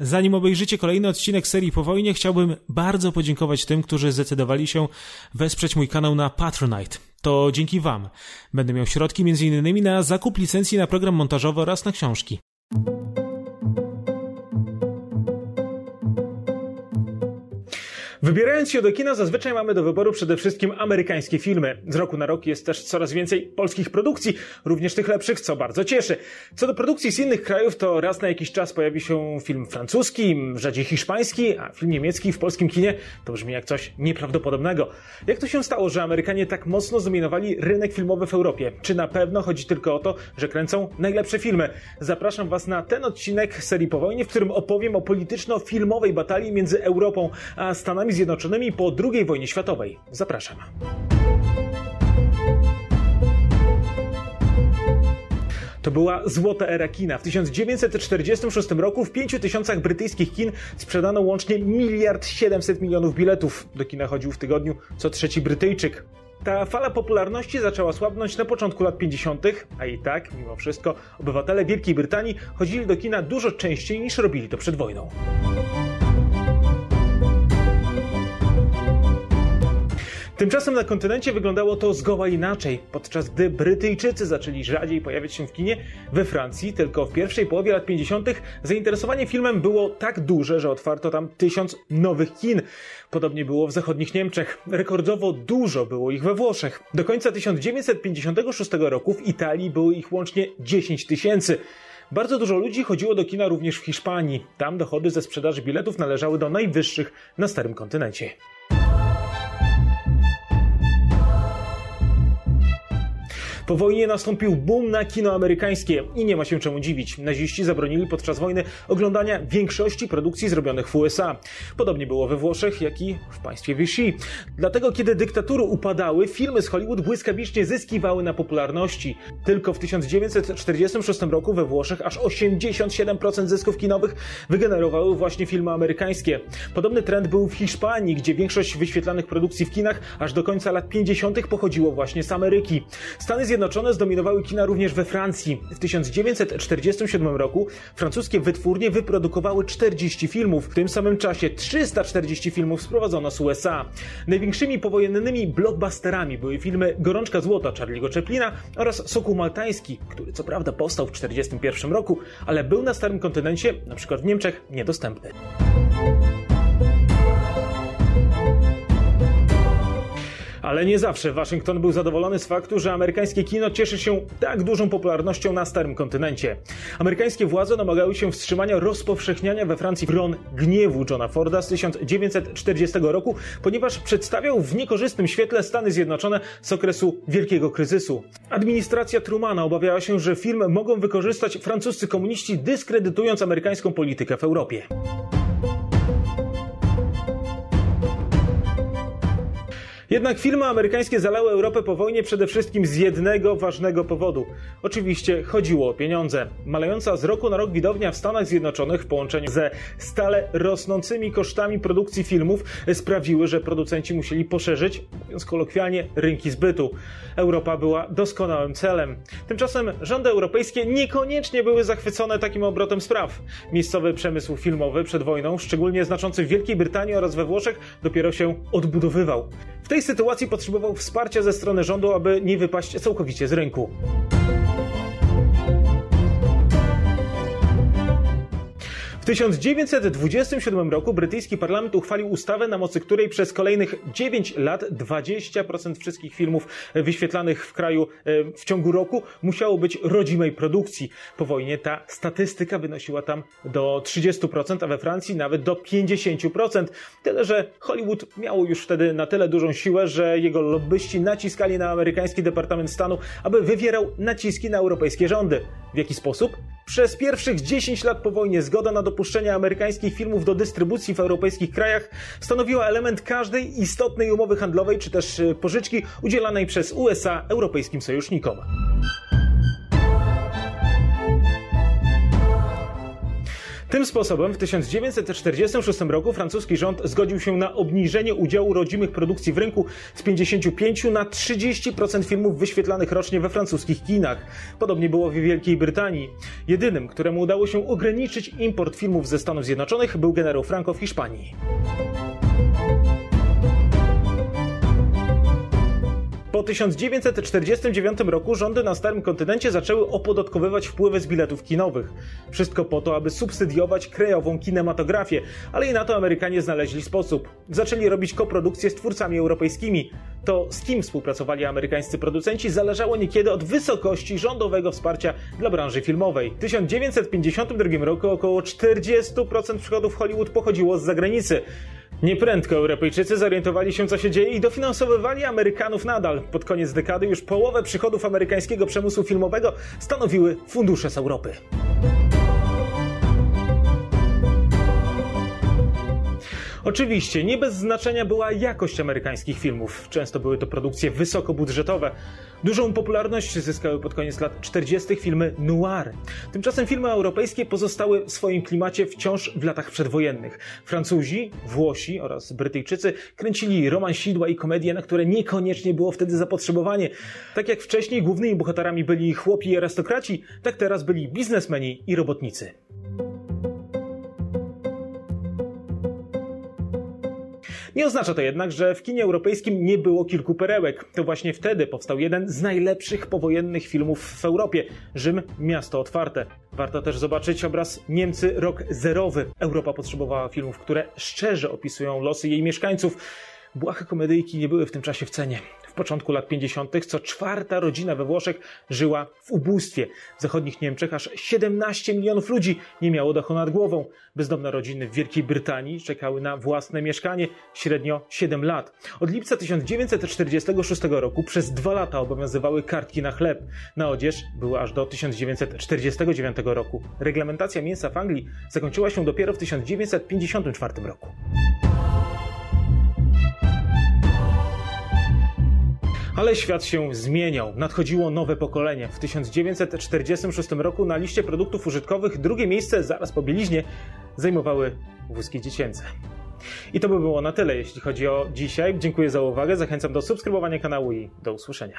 Zanim obejrzycie kolejny odcinek serii po wojnie, chciałbym bardzo podziękować tym, którzy zdecydowali się wesprzeć mój kanał na Patronite. To dzięki Wam będę miał środki m.in. na zakup licencji na program montażowy oraz na książki. Wybierając się do kina, zazwyczaj mamy do wyboru przede wszystkim amerykańskie filmy. Z roku na rok jest też coraz więcej polskich produkcji, również tych lepszych, co bardzo cieszy. Co do produkcji z innych krajów, to raz na jakiś czas pojawi się film francuski, rzadziej hiszpański, a film niemiecki w polskim kinie to brzmi jak coś nieprawdopodobnego. Jak to się stało, że Amerykanie tak mocno zdominowali rynek filmowy w Europie? Czy na pewno chodzi tylko o to, że kręcą najlepsze filmy? Zapraszam Was na ten odcinek serii po wojnie, w którym opowiem o polityczno-filmowej batalii między Europą a Stanami Zjednoczonymi po II wojnie światowej. Zapraszam. To była złota era kina. W 1946 roku w 5 tysiącach brytyjskich kin sprzedano łącznie miliard 700 milionów biletów. Do kina chodził w tygodniu co trzeci Brytyjczyk. Ta fala popularności zaczęła słabnąć na początku lat 50., a i tak, mimo wszystko, obywatele Wielkiej Brytanii chodzili do kina dużo częściej niż robili to przed wojną. Tymczasem na kontynencie wyglądało to zgoła inaczej. Podczas gdy Brytyjczycy zaczęli rzadziej pojawiać się w kinie, we Francji tylko w pierwszej połowie lat 50. zainteresowanie filmem było tak duże, że otwarto tam tysiąc nowych kin. Podobnie było w zachodnich Niemczech. Rekordowo dużo było ich we Włoszech. Do końca 1956 roku w Italii było ich łącznie 10 tysięcy. Bardzo dużo ludzi chodziło do kina również w Hiszpanii. Tam dochody ze sprzedaży biletów należały do najwyższych na starym kontynencie. Po wojnie nastąpił boom na kino amerykańskie i nie ma się czemu dziwić. Naziści zabronili podczas wojny oglądania większości produkcji zrobionych w USA. Podobnie było we Włoszech, jak i w państwie Vichy. Dlatego, kiedy dyktatury upadały, filmy z Hollywood błyskawicznie zyskiwały na popularności. Tylko w 1946 roku we Włoszech aż 87% zysków kinowych wygenerowały właśnie filmy amerykańskie. Podobny trend był w Hiszpanii, gdzie większość wyświetlanych produkcji w kinach aż do końca lat 50. pochodziło właśnie z Ameryki. Stany Zjednoczone zdominowały kina również we Francji. W 1947 roku francuskie wytwórnie wyprodukowały 40 filmów. W tym samym czasie 340 filmów sprowadzono z USA. Największymi powojennymi blockbusterami były filmy Gorączka Złota Charlie'ego Chaplina oraz Sokół Maltański, który co prawda powstał w 1941 roku, ale był na starym kontynencie, przykład w Niemczech, niedostępny. Ale nie zawsze Waszyngton był zadowolony z faktu, że amerykańskie kino cieszy się tak dużą popularnością na starym kontynencie. Amerykańskie władze domagały się wstrzymania rozpowszechniania we Francji ron gniewu Johna Forda z 1940 roku, ponieważ przedstawiał w niekorzystnym świetle Stany Zjednoczone z okresu wielkiego kryzysu. Administracja Trumana obawiała się, że film mogą wykorzystać francuscy komuniści, dyskredytując amerykańską politykę w Europie. Jednak filmy amerykańskie zalały Europę po wojnie przede wszystkim z jednego ważnego powodu. Oczywiście chodziło o pieniądze. Malejąca z roku na rok widownia w Stanach Zjednoczonych w połączeniu ze stale rosnącymi kosztami produkcji filmów sprawiły, że producenci musieli poszerzyć, mówiąc kolokwialnie, rynki zbytu. Europa była doskonałym celem. Tymczasem rządy europejskie niekoniecznie były zachwycone takim obrotem spraw. Miejscowy przemysł filmowy przed wojną, szczególnie znaczący w Wielkiej Brytanii oraz we Włoszech, dopiero się odbudowywał. W tej sytuacji potrzebował wsparcia ze strony rządu, aby nie wypaść całkowicie z rynku. 1927 roku brytyjski parlament uchwalił ustawę, na mocy której przez kolejnych 9 lat 20% wszystkich filmów wyświetlanych w kraju e, w ciągu roku musiało być rodzimej produkcji. Po wojnie ta statystyka wynosiła tam do 30%, a we Francji nawet do 50%. Tyle, że Hollywood miało już wtedy na tyle dużą siłę, że jego lobbyści naciskali na amerykański Departament Stanu, aby wywierał naciski na europejskie rządy. W jaki sposób? Przez pierwszych 10 lat po wojnie zgoda na dopuszczenie amerykańskich filmów do dystrybucji w europejskich krajach stanowiła element każdej istotnej umowy handlowej czy też e, pożyczki udzielanej przez USA europejskim sojusznikom. Tym sposobem w 1946 roku francuski rząd zgodził się na obniżenie udziału rodzimych produkcji w rynku z 55 na 30% filmów wyświetlanych rocznie we francuskich kinach. Podobnie było w Wielkiej Brytanii. Jedynym, któremu udało się ograniczyć import filmów ze Stanów Zjednoczonych był generał Franco w Hiszpanii. Po 1949 roku rządy na Starym Kontynencie zaczęły opodatkowywać wpływy z biletów kinowych. Wszystko po to, aby subsydiować krajową kinematografię, ale i na to Amerykanie znaleźli sposób. Zaczęli robić koprodukcje z twórcami europejskimi. To z kim współpracowali amerykańscy producenci zależało niekiedy od wysokości rządowego wsparcia dla branży filmowej. W 1952 roku około 40% przychodów Hollywood pochodziło z zagranicy. Nieprędko Europejczycy zorientowali się, co się dzieje i dofinansowywali Amerykanów nadal. Pod koniec dekady już połowę przychodów amerykańskiego przemysłu filmowego stanowiły fundusze z Europy. Oczywiście, nie bez znaczenia była jakość amerykańskich filmów. Często były to produkcje wysokobudżetowe. Dużą popularność zyskały pod koniec lat 40. filmy noir. Tymczasem filmy europejskie pozostały w swoim klimacie wciąż w latach przedwojennych. Francuzi, Włosi oraz Brytyjczycy kręcili romansidła i komedie, na które niekoniecznie było wtedy zapotrzebowanie. Tak jak wcześniej głównymi bohaterami byli chłopi i arystokraci, tak teraz byli biznesmeni i robotnicy. Nie oznacza to jednak, że w kinie europejskim nie było kilku perełek. To właśnie wtedy powstał jeden z najlepszych powojennych filmów w Europie Rzym Miasto Otwarte. Warto też zobaczyć obraz Niemcy rok zerowy. Europa potrzebowała filmów, które szczerze opisują losy jej mieszkańców. Błahe komedyjki nie były w tym czasie w cenie początku lat 50. co czwarta rodzina we Włoszech żyła w ubóstwie. W zachodnich Niemczech aż 17 milionów ludzi nie miało dachu nad głową. Bezdomne rodziny w Wielkiej Brytanii czekały na własne mieszkanie średnio 7 lat. Od lipca 1946 roku przez dwa lata obowiązywały kartki na chleb. Na odzież były aż do 1949 roku. Reglamentacja mięsa w Anglii zakończyła się dopiero w 1954 roku. Ale świat się zmieniał. Nadchodziło nowe pokolenie. W 1946 roku na liście produktów użytkowych drugie miejsce zaraz po bieliźnie zajmowały wózki dziecięce. I to by było na tyle, jeśli chodzi o dzisiaj. Dziękuję za uwagę, zachęcam do subskrybowania kanału i do usłyszenia.